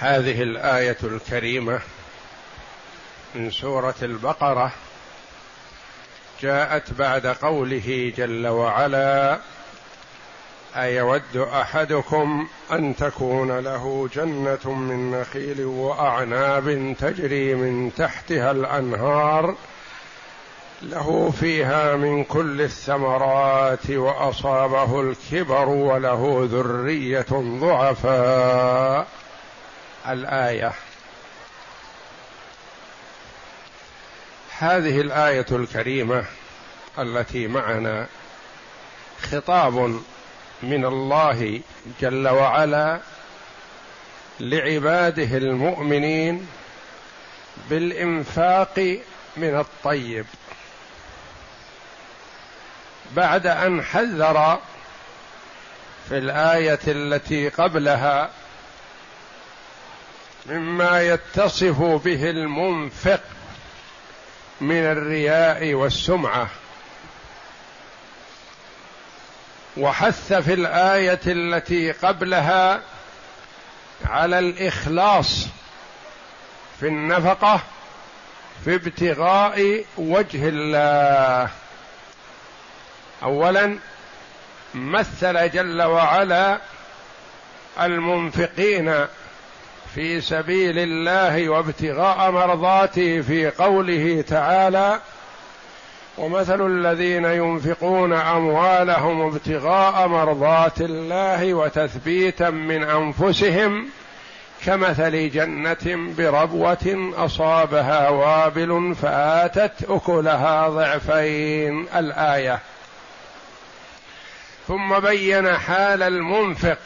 هذه الآية الكريمة من سورة البقرة جاءت بعد قوله جل وعلا أيود أحدكم أن تكون له جنة من نخيل وأعناب تجري من تحتها الأنهار له فيها من كل الثمرات وأصابه الكبر وله ذرية ضعفاء. الآية. هذه الآية الكريمة التي معنا خطاب من الله جل وعلا لعباده المؤمنين بالإنفاق من الطيب. بعد أن حذر في الآية التي قبلها مما يتصف به المنفق من الرياء والسمعة. وحث في الآية التي قبلها على الإخلاص في النفقة في ابتغاء وجه الله. اولا مثل جل وعلا المنفقين في سبيل الله وابتغاء مرضاته في قوله تعالى ومثل الذين ينفقون أموالهم ابتغاء مرضات الله وتثبيتا من أنفسهم كمثل جنة بربوة أصابها وابل فآتت أكلها ضعفين. الآية. ثم بين حال المنفق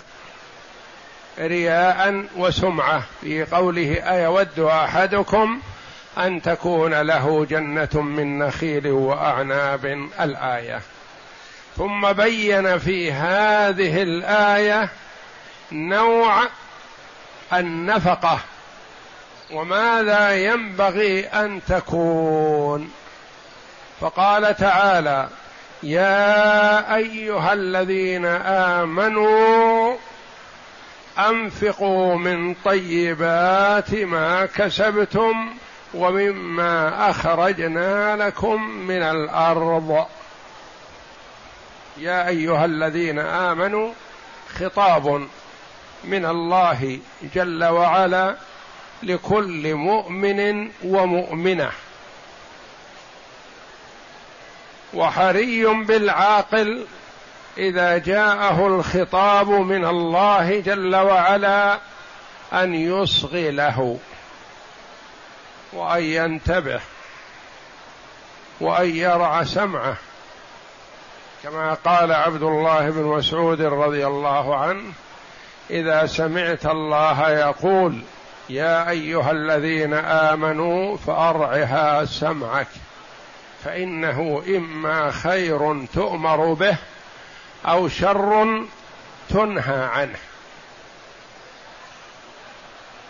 رياء وسمعة. في قوله أيود أحدكم أن تكون له جنة من نخيل وأعناب الآية. ثم بين في هذه الآية نوع النفقة. وماذا ينبغي أن تكون؟ فقال تعالى يا أيها الذين آمنوا أنفقوا من طيبات ما كسبتم ومما أخرجنا لكم من الأرض. يا أيها الذين آمنوا خطاب من الله جل وعلا لكل مؤمن ومؤمنة. وحري بالعاقل إذا جاءه الخطاب من الله جل وعلا أن يصغي له وأن ينتبه وأن يرعى سمعه كما قال عبد الله بن مسعود رضي الله عنه إذا سمعت الله يقول يا أيها الذين آمنوا فأرعها سمعك فإنه إما خير تؤمر به أو شر تنهى عنه.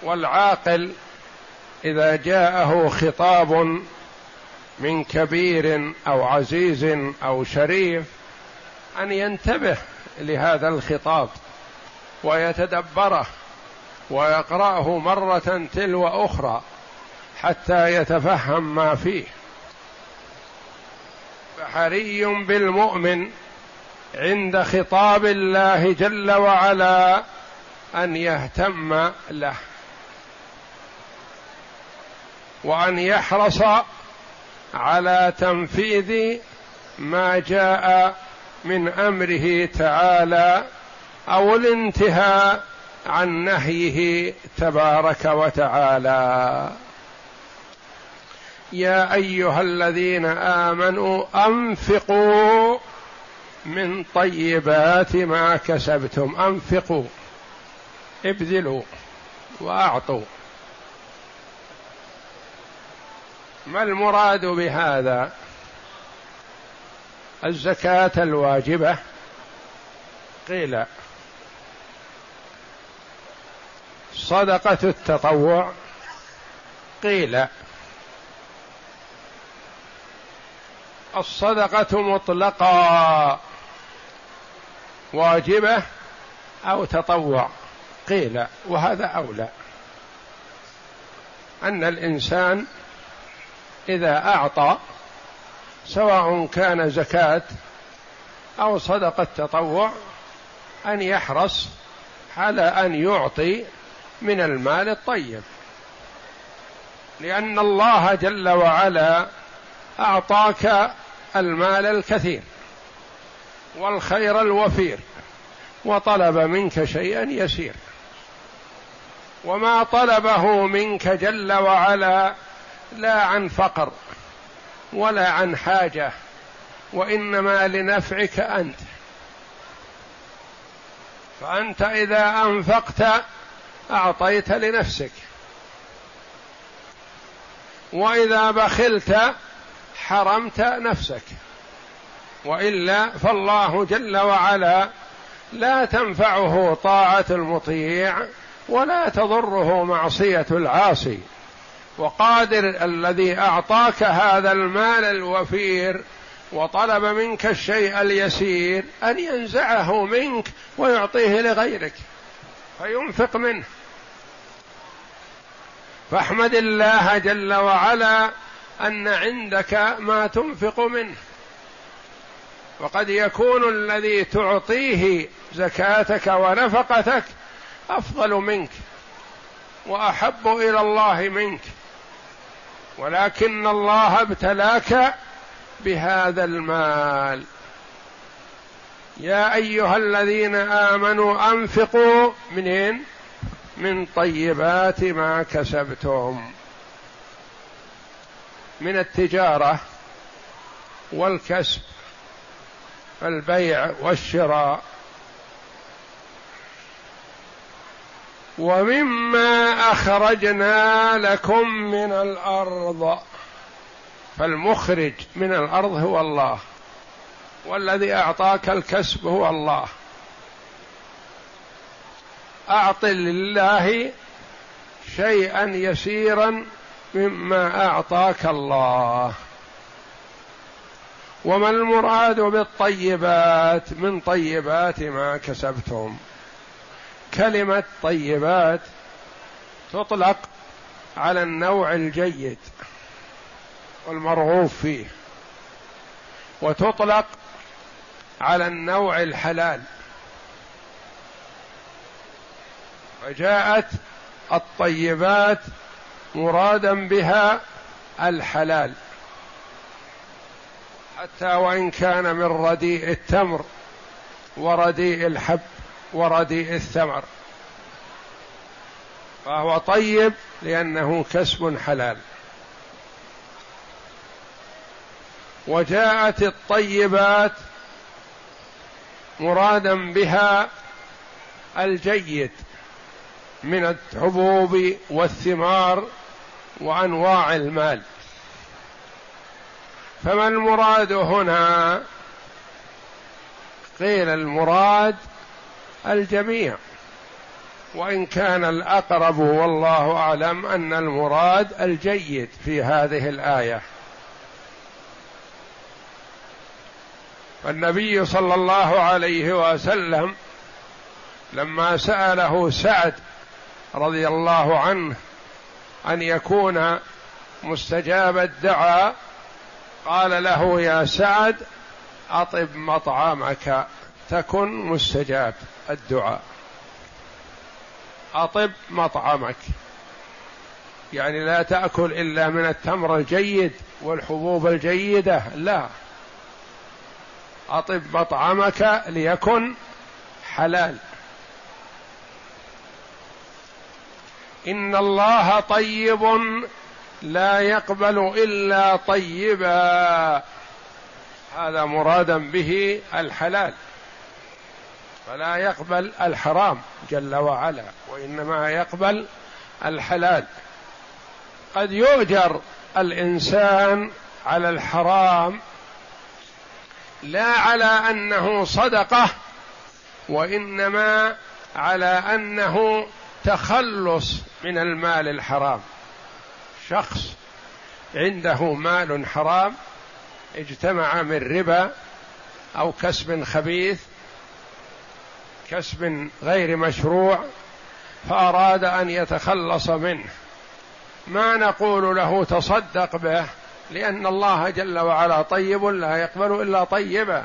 والعاقل إذا جاءه خطاب من كبير أو عزيز أو شريف أن ينتبه لهذا الخطاب ويتدبره ويقرأه مرة تلو أخرى حتى يتفهم ما فيه. فحري بالمؤمن عند خطاب الله جل وعلا أن يهتم له. وأن يحرص على تنفيذ ما جاء من أمره تعالى أو الانتهاء عن نهيه تبارك وتعالى. يا أيها الذين آمنوا أنفقوا من طيبات ما كسبتم أنفقوا ابذلوا وأعطوا. ما المراد بهذا؟ الزكاة الواجبة. قيل صدقة التطوع. قيل الصدقة مطلقة. واجبة أو تطوع. قيل وهذا أولى. أن الإنسان إذا أعطى سواء كان زكاة أو صدقة تطوع أن يحرص على أن يعطي من المال الطيب. لأن الله جل وعلا أعطاك المال الكثير. والخير الوفير. وطلب منك شيئا يسير. وما طلبه منك جل وعلا لا عن فقر ولا عن حاجة وإنما لنفعك أنت. فأنت إذا أنفقت أعطيت لنفسك. وإذا بخلت حرمت نفسك. وإلا فالله جل وعلا لا تنفعه طاعة المطيع ولا تضره معصية العاصي. وقادر الذي أعطاك هذا المال الوفير وطلب منك الشيء اليسير أن ينزعه منك ويعطيه لغيرك فينفق منه. فاحمد الله جل وعلا أن عندك ما تنفق منه. وقد يكون الذي تعطيه زكاتك ونفقتك أفضل منك وأحب إلى الله منك. ولكن الله ابتلاك بهذا المال. يا أيها الذين آمنوا أنفقوا منين من طيبات ما كسبتم. من التجارة والكسب. البيع والشراء. ومما أخرجنا لكم من الأرض فالمخرج من الأرض هو الله والذي أعطاك الكسب هو الله. أعط لله شيئا يسيرا مما أعطاك الله. وما المراد بالطيبات من طيبات ما كسبتم؟ كلمة طيبات تطلق على النوع الجيد والمرغوب فيه وتطلق على النوع الحلال. فجاءت الطيبات مرادا بها الحلال. حتى وإن كان من رديء التمر ورديء الحب ورديء الثمر. فهو طيب لأنه كسب حلال. وجاءت الطيبات مرادا بها الجيد من الحبوب والثمار وأنواع المال. فما المراد هنا؟ قيل المراد الجميع. وإن كان الأقرب والله أعلم أن المراد الجيد في هذه الآية. فالنبي صلى الله عليه وسلم لما سأله سعد رضي الله عنه أن يكون مستجاب الدعاء قال له يا سعد أطب مطعمك تكن مستجاب الدعاء. أطب مطعمك. يعني لا تأكل إلا من التمر الجيد والحبوب الجيدة لا. أطب مطعمك ليكن حلال. إن الله طيب لا يقبل إلا طيبا. هذا مرادا به الحلال. فلا يقبل الحرام جل وعلا وإنما يقبل الحلال. قد يؤجر الإنسان على الحرام لا على أنه صدقة وإنما على أنه تخلص من المال الحرام. شخص عنده مال حرام اجتمع من ربا أو كسب خبيث كسب غير مشروع فأراد أن يتخلص منه. ما نقول له تصدق به لأن الله جل وعلا طيب لا يقبل إلا طيبا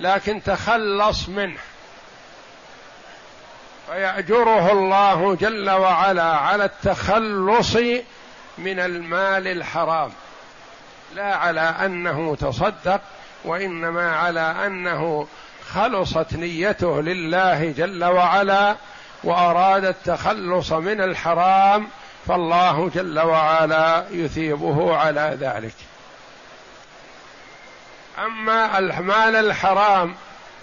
لكن تخلص منه. فيأجره الله جل وعلا على التخلص من المال الحرام لا على أنه تصدق وإنما على أنه خلصت نيته لله جل وعلا وأراد التخلص من الحرام فالله جل وعلا يثيبه على ذلك. أما المال الحرام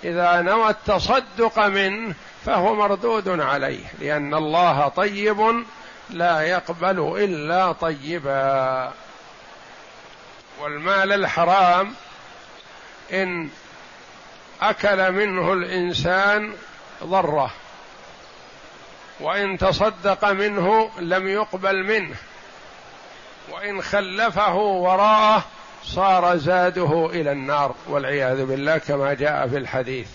إذا نوى التصدق منه فهو مردود عليه لأن الله طيب لا يقبل إلا طيبا. والمال الحرام إن أكل منه الإنسان ضرة وإن تصدق منه لم يقبل منه وإن خلفه وراءه صار زاده إلى النار والعياذ بالله كما جاء في الحديث.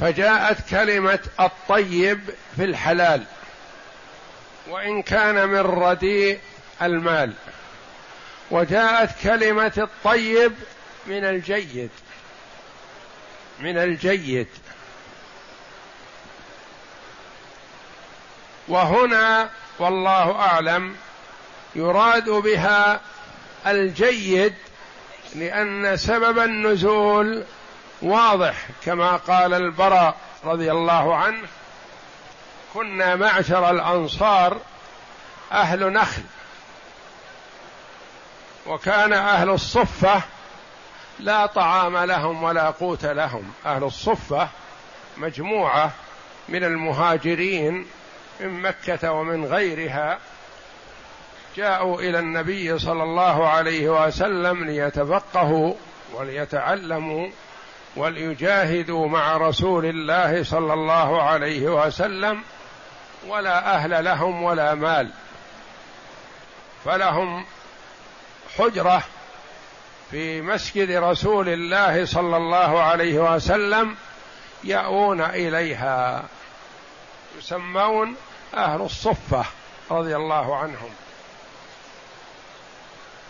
فجاءت كلمة الطيب في الحلال وإن كان من رديء المال. وجاءت كلمة الطيب من الجيد من الجيد. وهنا والله أعلم يراد بها الجيد لأن سبب النزول واضح كما قال البراء رضي الله عنه كنا معشر الأنصار أهل نخل وكان أهل الصفة لا طعام لهم ولا قوت لهم. أهل الصفة مجموعة من المهاجرين من مكة ومن غيرها جاءوا إلى النبي صلى الله عليه وسلم ليتفقهوا وليتعلموا وليجاهدوا مع رسول الله صلى الله عليه وسلم ولا أهل لهم ولا مال. فلهم حجرة في مسجد رسول الله صلى الله عليه وسلم يأوون إليها. يسمون أهل الصفة رضي الله عنهم.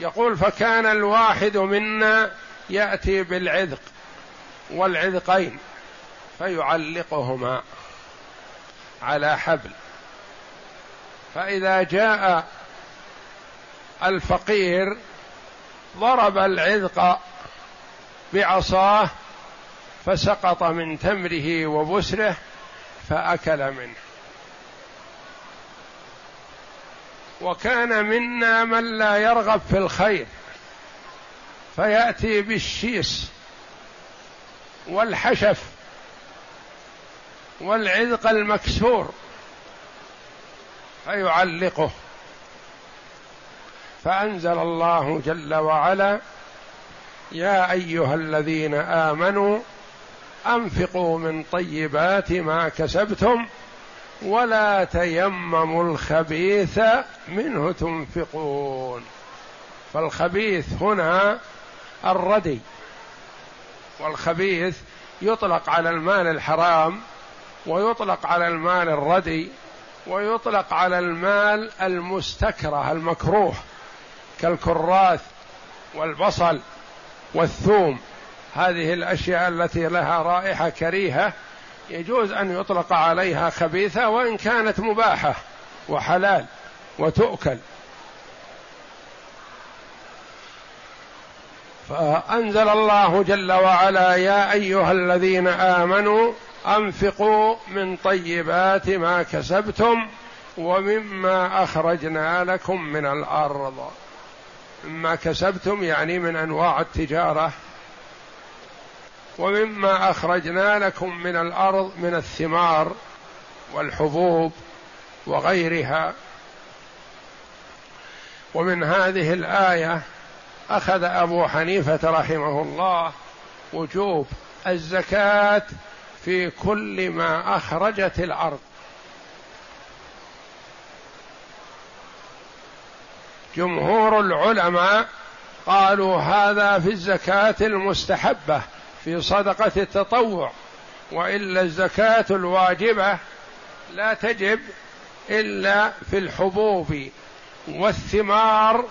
يقول فكان الواحد منا يأتي بالعذق والعذقين فيعلقهما على حبل. فإذا جاء الفقير ضرب العذق بعصاه فسقط من تمره وبسره فأكل منه. وكان منا من لا يرغب في الخير فيأتي بالشيس والحشف والعذق المكسور فيعلقه. فأنزل الله جل وعلا يا أيها الذين آمنوا أنفقوا من طيبات ما كسبتم ولا تيمموا الخبيث منه تنفقون. فالخبيث هنا الردي. والخبيث يطلق على المال الحرام ويطلق على المال الردي ويطلق على المال المستكره المكروه كالكراث والبصل والثوم. هذه الأشياء التي لها رائحة كريهة يجوز أن يطلق عليها خبيثة وإن كانت مباحة وحلال وتؤكل. فأنزل الله جل وعلا يا أيها الذين آمنوا أنفقوا من طيبات ما كسبتم ومما أخرجنا لكم من الأرض. مما كسبتم يعني من أنواع التجارة. ومما أخرجنا لكم من الأرض من الثمار والحبوب وغيرها. ومن هذه الآية أخذ أبو حنيفة رحمه الله وجوب الزكاة في كل ما أخرجت الأرض. جمهور العلماء قالوا هذا في الزكاة المستحبة في صدقة التطوع وإلا الزكاة الواجبة لا تجب إلا في الحبوب والثمار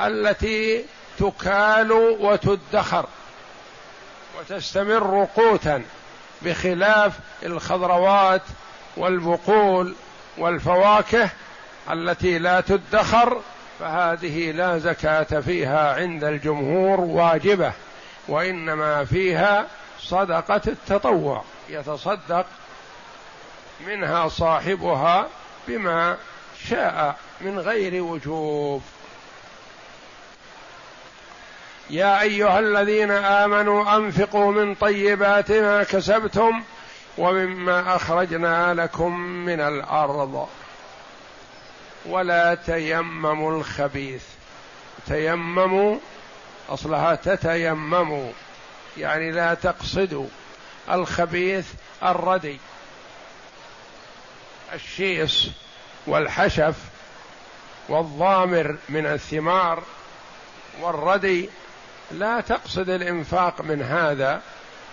التي تكال وتدخر وتستمر قوتا بخلاف الخضروات والبقول والفواكه التي لا تدخر فهذه لا زكاة فيها عند الجمهور واجبة وإنما فيها صدقة التطوع يتصدق منها صاحبها بما شاء من غير وجوب. يا أيها الذين آمنوا أنفقوا من طيبات ما كسبتم ومما أخرجنا لكم من الأرض. ولا تيمموا الخبيث. تيمموا أصلها تتيمموا. يعني لا تقصدوا. الخبيث الردي. الشيص والحشف والضامر من الثمار والردي لا تقصد الإنفاق من هذا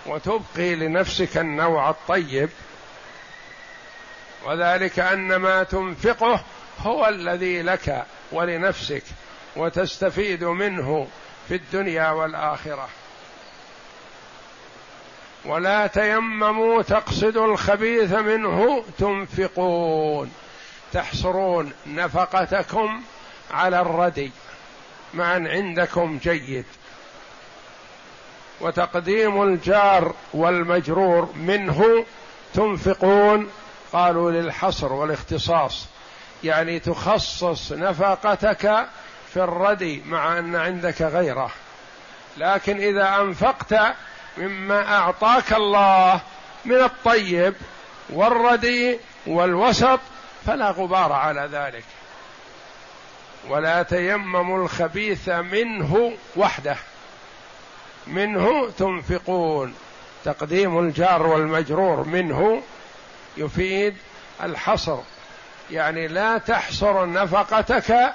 وتبقي لنفسك النوع الطيب. وذلك أن ما تنفقه هو الذي لك ولنفسك وتستفيد منه في الدنيا والآخرة. ولا تيمموا تقصدوا الخبيث منه تنفقون. تحصرون نفقتكم على الردي. معا عندكم جيد. وتقديم الجار والمجرور منه تنفقون قالوا للحصر والاختصاص. يعني تخصص نفقتك في الردي مع أن عندك غيره. لكن إذا أنفقت مما أعطاك الله من الطيب والردي والوسط فلا غبار على ذلك. ولا تيمموا الخبيث منه وحده. منه تنفقون. تقديم الجار والمجرور منه يفيد الحصر. يعني لا تحصر نفقتك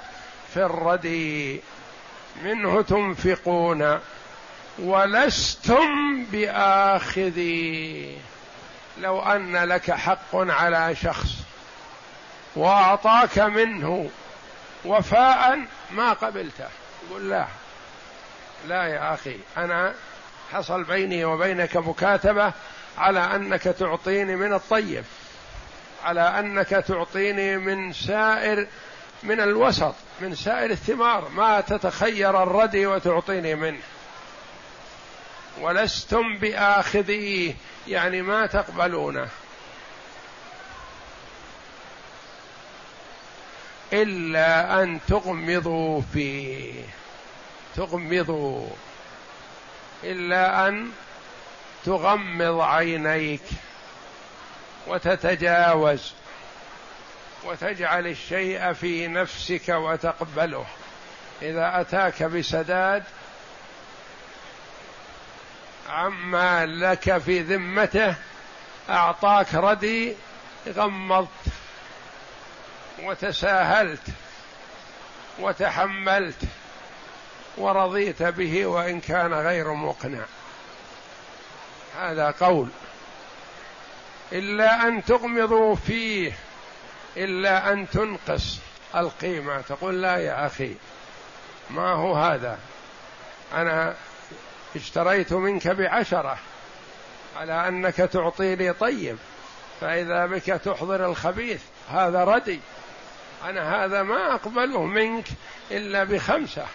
في الردي. منه تنفقون. ولستم باخذي لو أن لك حق على شخص وأعطاك منه وفاء ما قبلته. يقول لا. لا يا أخي أنا حصل بيني وبينك مكاتبة على أنك تعطيني من الطيب على أنك تعطيني من سائر من الوسط من سائر الثمار ما تتخير الردي وتعطيني منه. ولستم باخذيه يعني ما تقبلونه. إلا أن تغمضوا فيه. تغمضوا إلا أن تغمض عينيك وتتجاوز وتجعل الشيء في نفسك وتقبله. إذا أتاك بسداد عما لك في ذمته أعطاك ردي غمضت وتساهلت وتحملت. ورضيت به وإن كان غير مقنع. هذا قول. إلا أن تغمضوا فيه إلا أن تنقص القيمة. تقول لا يا أخي ما هو هذا؟ أنا اشتريت منك بعشرة على أنك تعطيني طيب فإذا بك تحضر الخبيث هذا ردي. أنا هذا ما أقبله منك إلا بخمسة.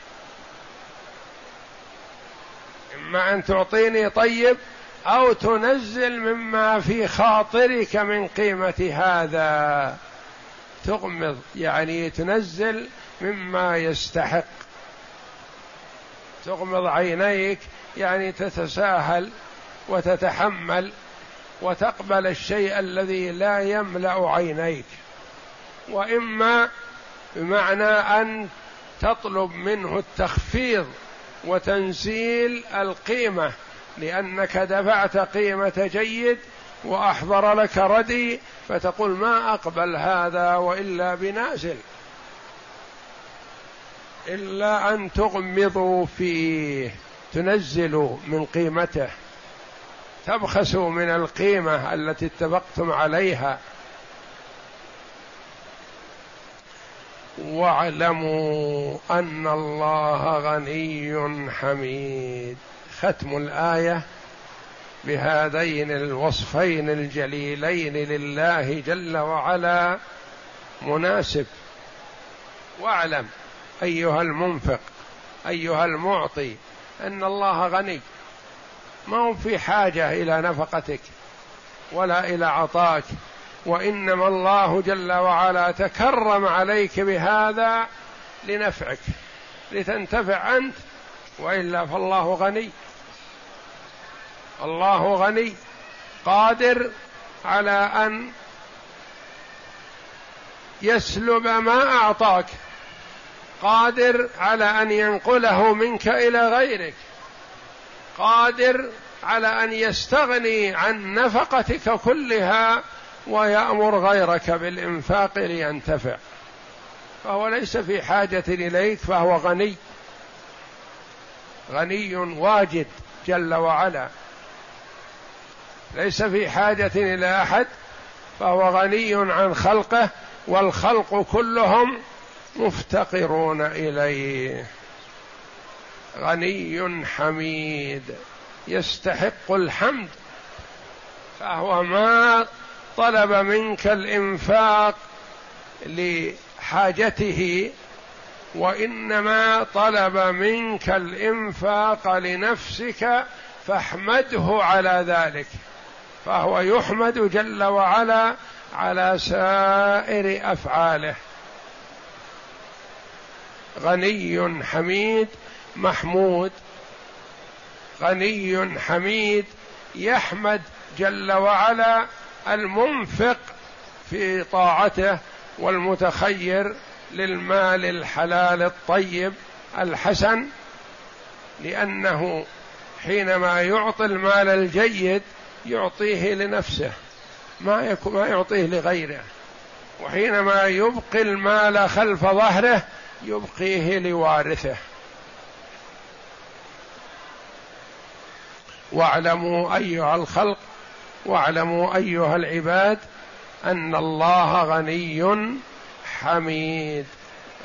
اما أن تعطيني طيب أو تنزل مما في خاطرك من قيمة هذا. تغمض يعني تنزل مما يستحق. تغمض عينيك يعني تتساهل وتتحمل وتقبل الشيء الذي لا يملأ عينيك. وإما بمعنى أن تطلب منه التخفيض وتنزيل القيمة لأنك دفعت قيمة جيد وأحضر لك ردي فتقول ما أقبل هذا وإلا بنازل. إلا أن تغمضوا فيه تنزلوا من قيمته تبخسوا من القيمة التي اتفقتم عليها. واعلموا أن الله غني حميد. ختم الآية بهذين الوصفين الجليلين لله جل وعلا. مناسب. واعلم أيها المنفق أيها المعطي أن الله غني. ما هو في حاجة إلى نفقتك ولا إلى عطاك. وإنما الله جل وعلا تكرم عليك بهذا لنفعك لتنتفع أنت وإلا فالله غني. الله غني قادر على أن يسلب ما أعطاك قادر على أن ينقله منك إلى غيرك قادر على أن يستغني عن نفقتك كلها ويأمر غيرك بالإنفاق لينتفع. فهو ليس في حاجة إليك فهو غني. غني واجد جل وعلا. ليس في حاجة إلى أحد فهو غني عن خلقه والخلق كلهم مفتقرون إليه. غني حميد يستحق الحمد. فهو ما طلب منك الإنفاق لحاجته وإنما طلب منك الإنفاق لنفسك فاحمده على ذلك. فهو يحمد جل وعلا على سائر أفعاله. غني حميد محمود غني حميد يحمد جل وعلا المنفق في طاعته والمتخير للمال الحلال الطيب الحسن لأنه حينما يعطي المال الجيد يعطيه لنفسه ما ما يعطيه لغيره. وحينما يبقي المال خلف ظهره يبقيه لوارثه. واعلموا أيها الخلق واعلموا أيها العباد أن الله غني حميد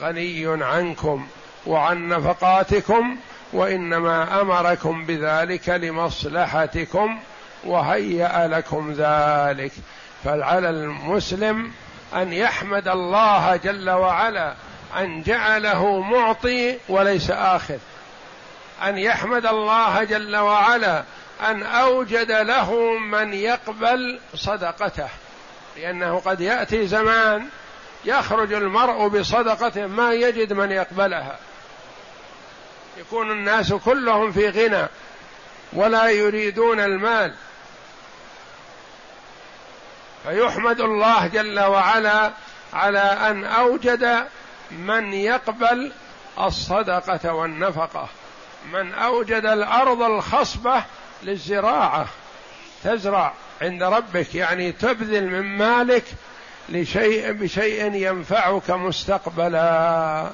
غني عنكم وعن نفقاتكم وإنما أمركم بذلك لمصلحتكم وهيأ لكم ذلك. فعلى المسلم أن يحمد الله جل وعلا أن جعله معطي وليس اخذ أن يحمد الله جل وعلا أن أوجد له من يقبل صدقته لأنه قد يأتي زمان يخرج المرء بصدقته ما يجد من يقبلها. يكون الناس كلهم في غنى ولا يريدون المال. فيحمد الله جل وعلا على أن أوجد من يقبل الصدقة والنفقة من أوجد الأرض الخصبة للزراعة. تزرع عند ربك يعني تبذل من مالك لشيء بشيء ينفعك مستقبلا.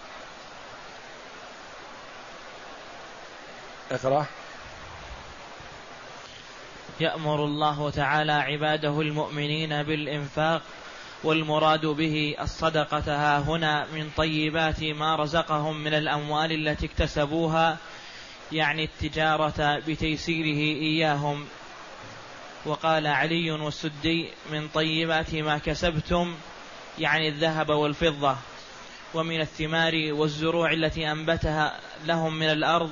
اقرأ. يأمر الله تعالى عباده المؤمنين بالإنفاق والمراد به الصدقة ها هنا من طيبات ما رزقهم من الأموال التي اكتسبوها يعني التجارة بتيسيره إياهم. وقال علي والسدي من طيبات ما كسبتم يعني الذهب والفضة ومن الثمار والزروع التي أنبتها لهم من الأرض.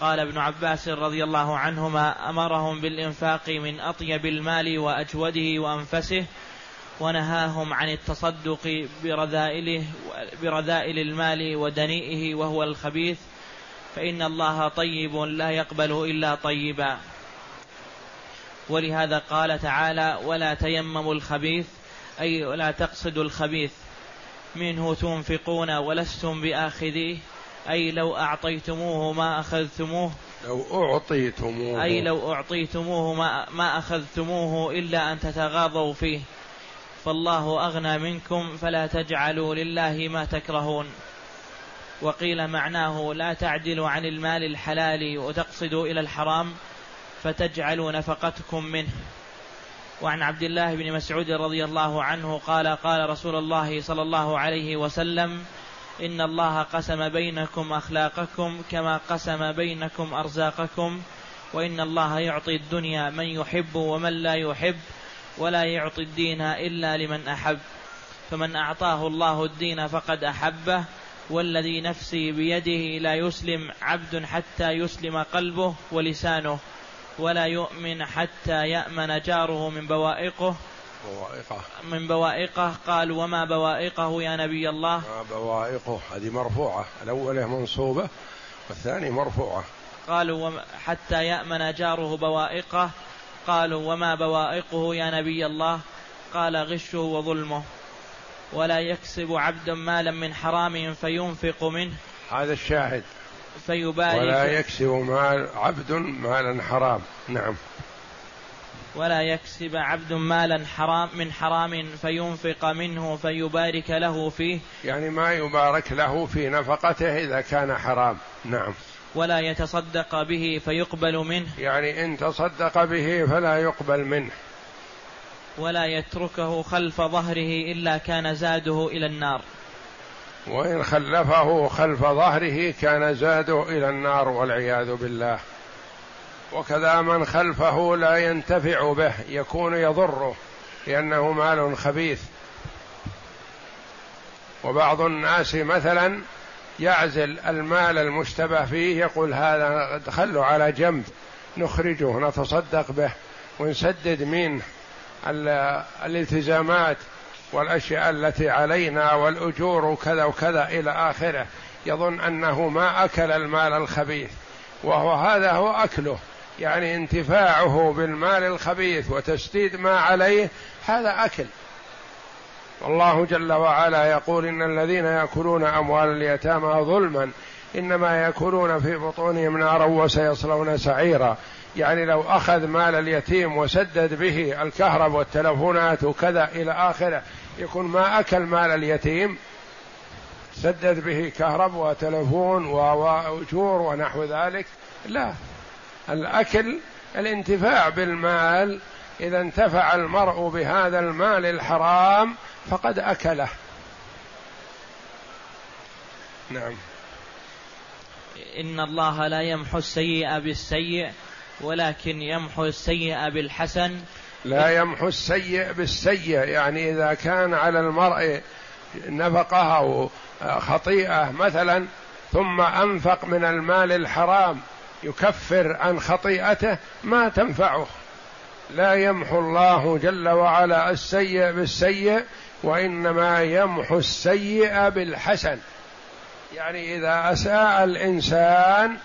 قال ابن عباس رضي الله عنهما أمرهم بالإنفاق من أطيب المال وأجوده وأنفسه ونهاهم عن التصدق برذائله برذائل المال ودنيئه وهو الخبيث. فإن الله طيب لا يقبل إلا طيبا. ولهذا قال تعالى ولا تيمموا الخبيث أي لا تقصدوا الخبيث منه تنفقون ولستم بآخذيه أي لو أعطيتموه ما أخذتموه لو أعطيتموه. أي لو أعطيتموه ما, ما أخذتموه إلا أن تتغاضوا فيه فالله أغنى منكم فلا تجعلوا لله ما تكرهون. وقيل معناه لا تعدلوا عن المال الحلال وتقصدوا إلى الحرام فتجعلوا نفقتكم منه. وعن عبد الله بن مسعود رضي الله عنه قال قال رسول الله صلى الله عليه وسلم إن الله قسم بينكم أخلاقكم كما قسم بينكم أرزاقكم وإن الله يعطي الدنيا من يحب ومن لا يحب ولا يعطي الدين إلا لمن أحب. فمن أعطاه الله الدين فقد أحبه والذي نفسي بيده لا يسلم عبد حتى يسلم قلبه ولسانه ولا يؤمن حتى يأمن جاره من بوائقه. بوائقه. من بوائقه. قال وما بوائقه يا نبي الله؟ ما بوائقه؟ هذه مرفوعة. الأولى منصوبة والثاني مرفوعة. قالوا حتى يأمن جاره بوائقه. قالوا وما بوائقه يا نبي الله؟ قال غشه وظلمه. ولا يكسب عبد مالا من حرام فينفق منه. هذا الشاهد. فيبارك ولا يكسب مال عبد مالا حرام. نعم. ولا يكسب عبد مالا حرام من حرام فينفق منه فيبارك له فيه. يعني ما يبارك له في نفقته إذا كان حرام. نعم. ولا يتصدق به فيقبل منه. يعني إن تصدق به فلا يقبل منه. ولا يتركه خلف ظهره إلا كان زاده إلى النار. وإن خلفه خلف ظهره كان زاده إلى النار والعياذ بالله. وكذا من خلفه لا ينتفع به يكون يضره لأنه مال خبيث. وبعض الناس مثلا يعزل المال المشتبه فيه يقول هذا خلوا على جنب نخرجه نتصدق به ونسدد منه. الالتزامات والأشياء التي علينا والأجور وكذا وكذا إلى آخره. يظن أنه ما أكل المال الخبيث وهو هذا هو أكله يعني انتفاعه بالمال الخبيث وتسديد ما عليه هذا أكل. والله جل وعلا يقول إن الذين يأكلون أموال اليتامى ظلما إنما يأكلون في بطونهم نارا وسيصلون سعيرا. يعني لو أخذ مال اليتيم وسدد به الكهرب والتلفونات وكذا إلى آخره يكون ما أكل مال اليتيم سدد به كهرب وتلفون وأجور ونحو ذلك. لا الأكل الانتفاع بالمال إذا انتفع المرء بهذا المال الحرام فقد أكله. نعم. إن الله لا يمحو السيئ بالسيء ولكن يمحو السيئ بالحسن. لا يمحو السيء بالسيء يعني إذا كان على المرء نفقه أو خطيئة مثلا ثم أنفق من المال الحرام يكفر عن خطيئته ما تنفعه. لا يمحو الله جل وعلا السيء بالسيء وإنما يمحو السيء بالحسن. يعني إذا أساء الإنسان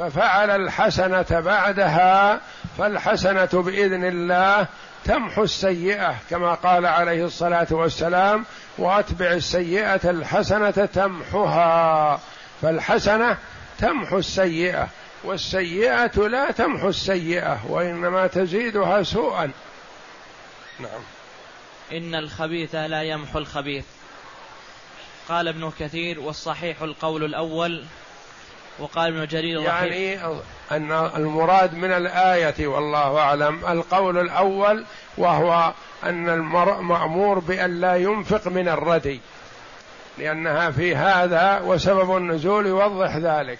ففعل الحسنة بعدها فالحسنة بإذن الله تمحو السيئة كما قال عليه الصلاة والسلام وأتبع السيئة الحسنة تمحها فالحسنة تمحو السيئة والسيئة لا تمحو السيئة وإنما تزيدها سوءا. نعم. إن الخبيث لا يمحو الخبيث. قال ابن كثير والصحيح القول الأول وقال ابن جرير يعني أن المراد من الآية والله أعلم القول الأول وهو أن المرء مأمور بأن لا ينفق من الردي لأنها في هذا وسبب النزول يوضح ذلك.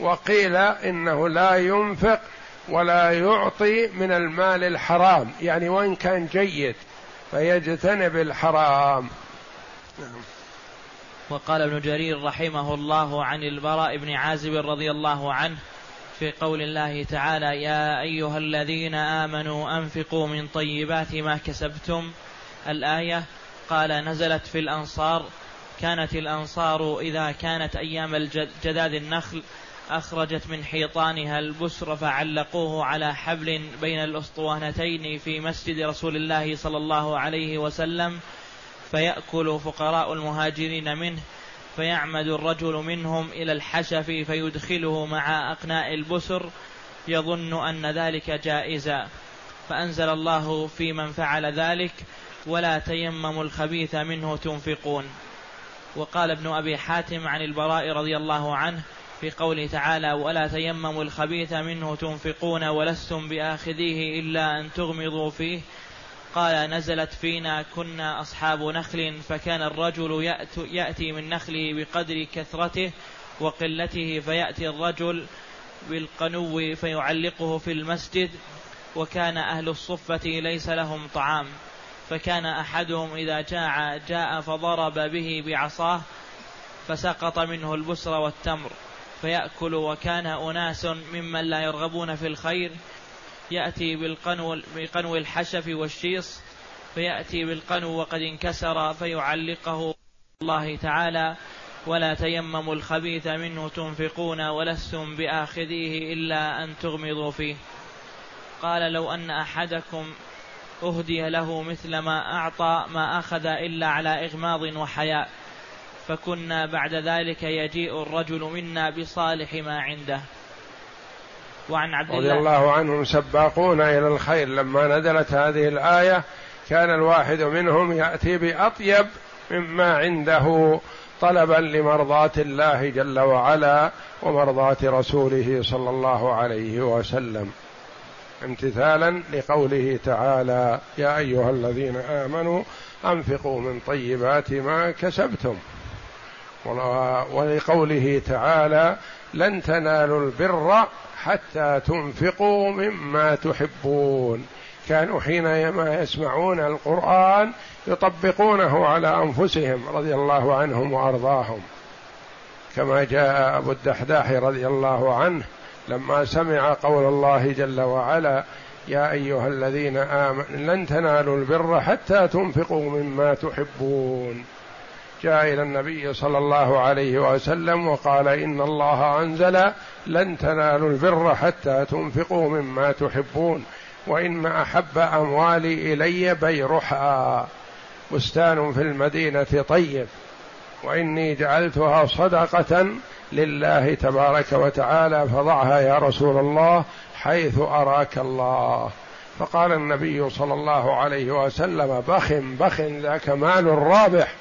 وقيل إنه لا ينفق ولا يعطي من المال الحرام يعني وإن كان جيد فيجتنب الحرام. نعم. وقال ابن جرير رحمه الله عن البراء بن عازب رضي الله عنه في قول الله تعالى يا أيها الذين آمنوا أنفقوا من طيبات ما كسبتم الآية قال نزلت في الأنصار كانت الأنصار إذا كانت أيام جداد النخل أخرجت من حيطانها البسر فعلقوه على حبل بين الأسطوانتين في مسجد رسول الله صلى الله عليه وسلم فيأكل فقراء المهاجرين منه فيعمد الرجل منهم إلى الحشف فيدخله مع أقناء البسر يظن أن ذلك جائزا. فأنزل الله في من فعل ذلك ولا تيمموا الخبيث منه تنفقون. وقال ابن أبي حاتم عن البراء رضي الله عنه في قوله تعالى ولا تيمموا الخبيث منه تنفقون ولستم بآخذيه إلا أن تغمضوا فيه قال نزلت فينا كنا أصحاب نخل فكان الرجل يأتي من نخله بقدر كثرته وقلته فيأتي الرجل بالقنو فيعلقه في المسجد وكان أهل الصفة ليس لهم طعام فكان أحدهم إذا جاع جاء فضرب به بعصاه فسقط منه البسر والتمر فيأكل وكان أناس ممن لا يرغبون في الخير يأتي بالقنو, بقنو الحشف والشيص فيأتي بالقنو وقد انكسر فيعلقه الله تعالى ولا تيمموا الخبيث منه تنفقون ولستم بآخذيه إلا أن تغمضوا فيه. قال لو أن أحدكم أهدي له مثل ما أعطى ما أخذ إلا على إغماض وحياء فكنا بعد ذلك يجيء الرجل منا بصالح ما عنده. وعن عبد الله رضي الله. عنهم سباقون إلى الخير. لما نزلت هذه الآية كان الواحد منهم يأتي بأطيب مما عنده طلبا لمرضاة الله جل وعلا ومرضاة رسوله صلى الله عليه وسلم. امتثالا لقوله تعالى يا أيها الذين آمنوا أنفقوا من طيبات ما كسبتم ولقوله تعالى لن تنالوا البر حتى تنفقوا مما تحبون. كانوا حينما يسمعون القرآن يطبقونه على أنفسهم رضي الله عنهم وأرضاهم. كما جاء أبو الدحداح رضي الله عنه لما سمع قول الله جل وعلا يا أيها الذين آمنوا لن تنالوا البر حتى تنفقوا مما تحبون. جاء إلى النبي صلى الله عليه وسلم وقال إن الله أنزل لن تنالوا البر حتى تنفقوا مما تحبون وإن أحب أموالي إلي بيرحا. بستان في المدينة طيب وإني جعلتها صدقة لله تبارك وتعالى فضعها يا رسول الله حيث أراك الله. فقال النبي صلى الله عليه وسلم بخ بخ ذاك مال رابح.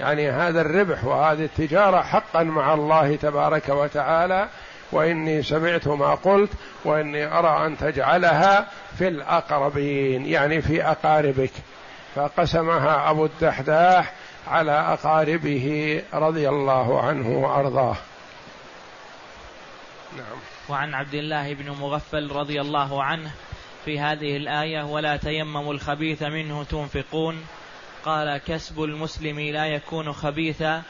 يعني هذا الربح وهذه التجارة حقا مع الله تبارك وتعالى وإني سمعت ما قلت وإني أرى أن تجعلها في الأقربين يعني في أقاربك. فقسمها أبو الدحداح على أقاربه رضي الله عنه وأرضاه. نعم. وعن عبد الله بن مغفل رضي الله عنه في هذه الآية ولا تيمموا الخبيث منه تنفقون قال كسب المسلم لا يكون خبيثا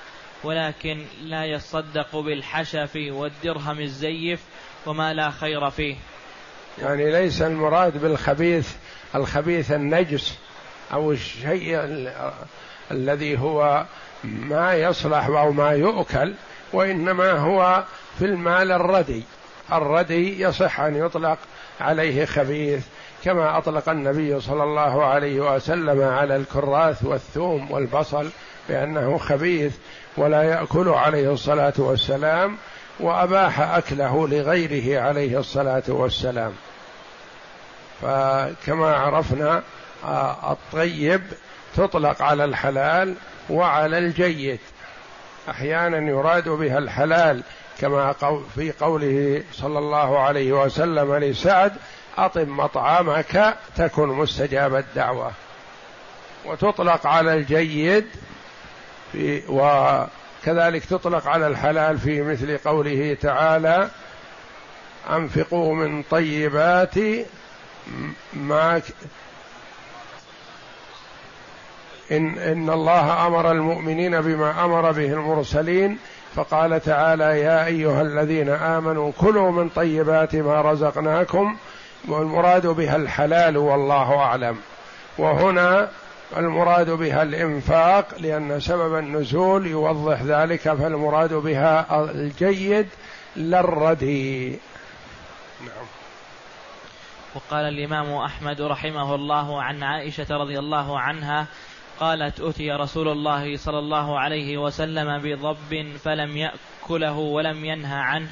ولكن لا يصدق بالحشف والدرهم الزيف وما لا خير فيه. يعني ليس المراد بالخبيث الخبيث النجس أو الشيء الذي هو ما يصلح أو ما يؤكل وإنما هو في المال الردي. الردي يصح أن يطلق عليه خبيث كما أطلق النبي صلى الله عليه وسلم على الكراث والثوم والبصل بأنه خبيث ولا يأكل عليه الصلاة والسلام وأباح أكله لغيره عليه الصلاة والسلام. فكما عرفنا آه، الطيب تطلق على الحلال وعلى الجيد. أحيانا يراد بها الحلال كما في قوله صلى الله عليه وسلم لسعد أطم مطعمك تكن مستجاب الدعوة. وتطلق على الجيد في وكذلك تطلق على الحلال في مثل قوله تعالى أنفقوا من طيبات ما إن, إن الله أمر المؤمنين بما أمر به المرسلين. فقال تعالى يا أيها الذين آمنوا كلوا من طيبات ما رزقناكم والمراد بها الحلال والله أعلم. وهنا المراد بها الإنفاق لأن سبب النزول يوضح ذلك فالمراد بها الجيد لا الردي نعم. وقال الإمام أحمد رحمه الله عن عائشة رضي الله عنها قالت أتي رسول الله صلى الله عليه وسلم بضب فلم يأكله ولم ينهى عنه.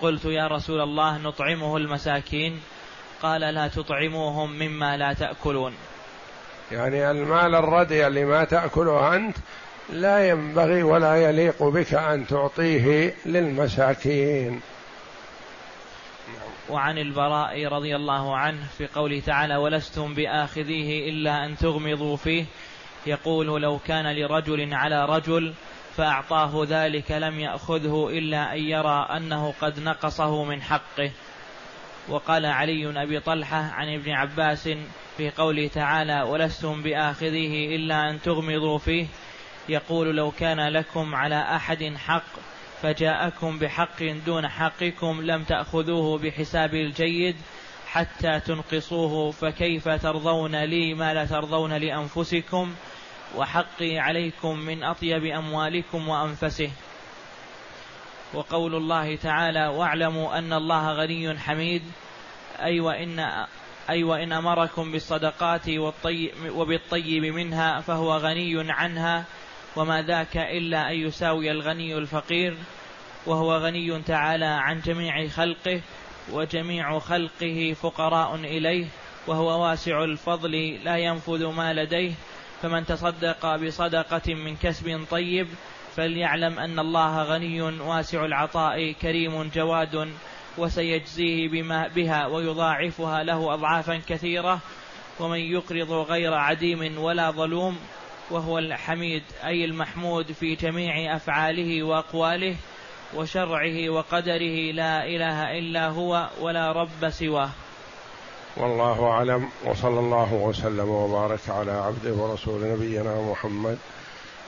قلت يا رسول الله نطعمه المساكين. قال لا تطعموهم مما لا تأكلون. يعني المال الردي اللي ما تأكله أنت لا ينبغي ولا يليق بك أن تعطيه للمساكين. وعن البراء رضي الله عنه في قوله تعالى ولستم بآخذيه إلا أن تغمضوا فيه يقول لو كان لرجل على رجل فأعطاه ذلك لم يأخذه إلا أن يرى أنه قد نقصه من حقه وقال علي أبي طلحة عن ابن عباس في قوله تعالى ولستم بآخذه إلا أن تغمضوا فيه يقول لو كان لكم على أحد حق فجاءكم بحق دون حقكم لم تأخذوه بحساب الجيد حتى تنقصوه فكيف ترضون لي ما لا ترضون لأنفسكم؟ وحقي عليكم من أطيب أموالكم وأنفسه وقول الله تعالى واعلموا أن الله غني حميد. أي وإن أي وإن أمركم بالصدقات وبالطيب منها فهو غني عنها وما ذاك إلا أن يساوي الغني الفقير وهو غني تعالى عن جميع خلقه وجميع خلقه فقراء إليه وهو واسع الفضل لا ينفذ ما لديه فمن تصدق بصدقة من كسب طيب فليعلم أن الله غني واسع العطاء كريم جواد وسيجزيه بما بها ويضاعفها له أضعافا كثيرة. ومن يقرض غير عديم ولا ظلوم وهو الحميد أي المحمود في جميع أفعاله وأقواله وشرعه وقدره. لا إله إلا هو ولا رب سواه. والله أعلم وصلى الله وسلم وبارك على عبده ورسول نبينا محمد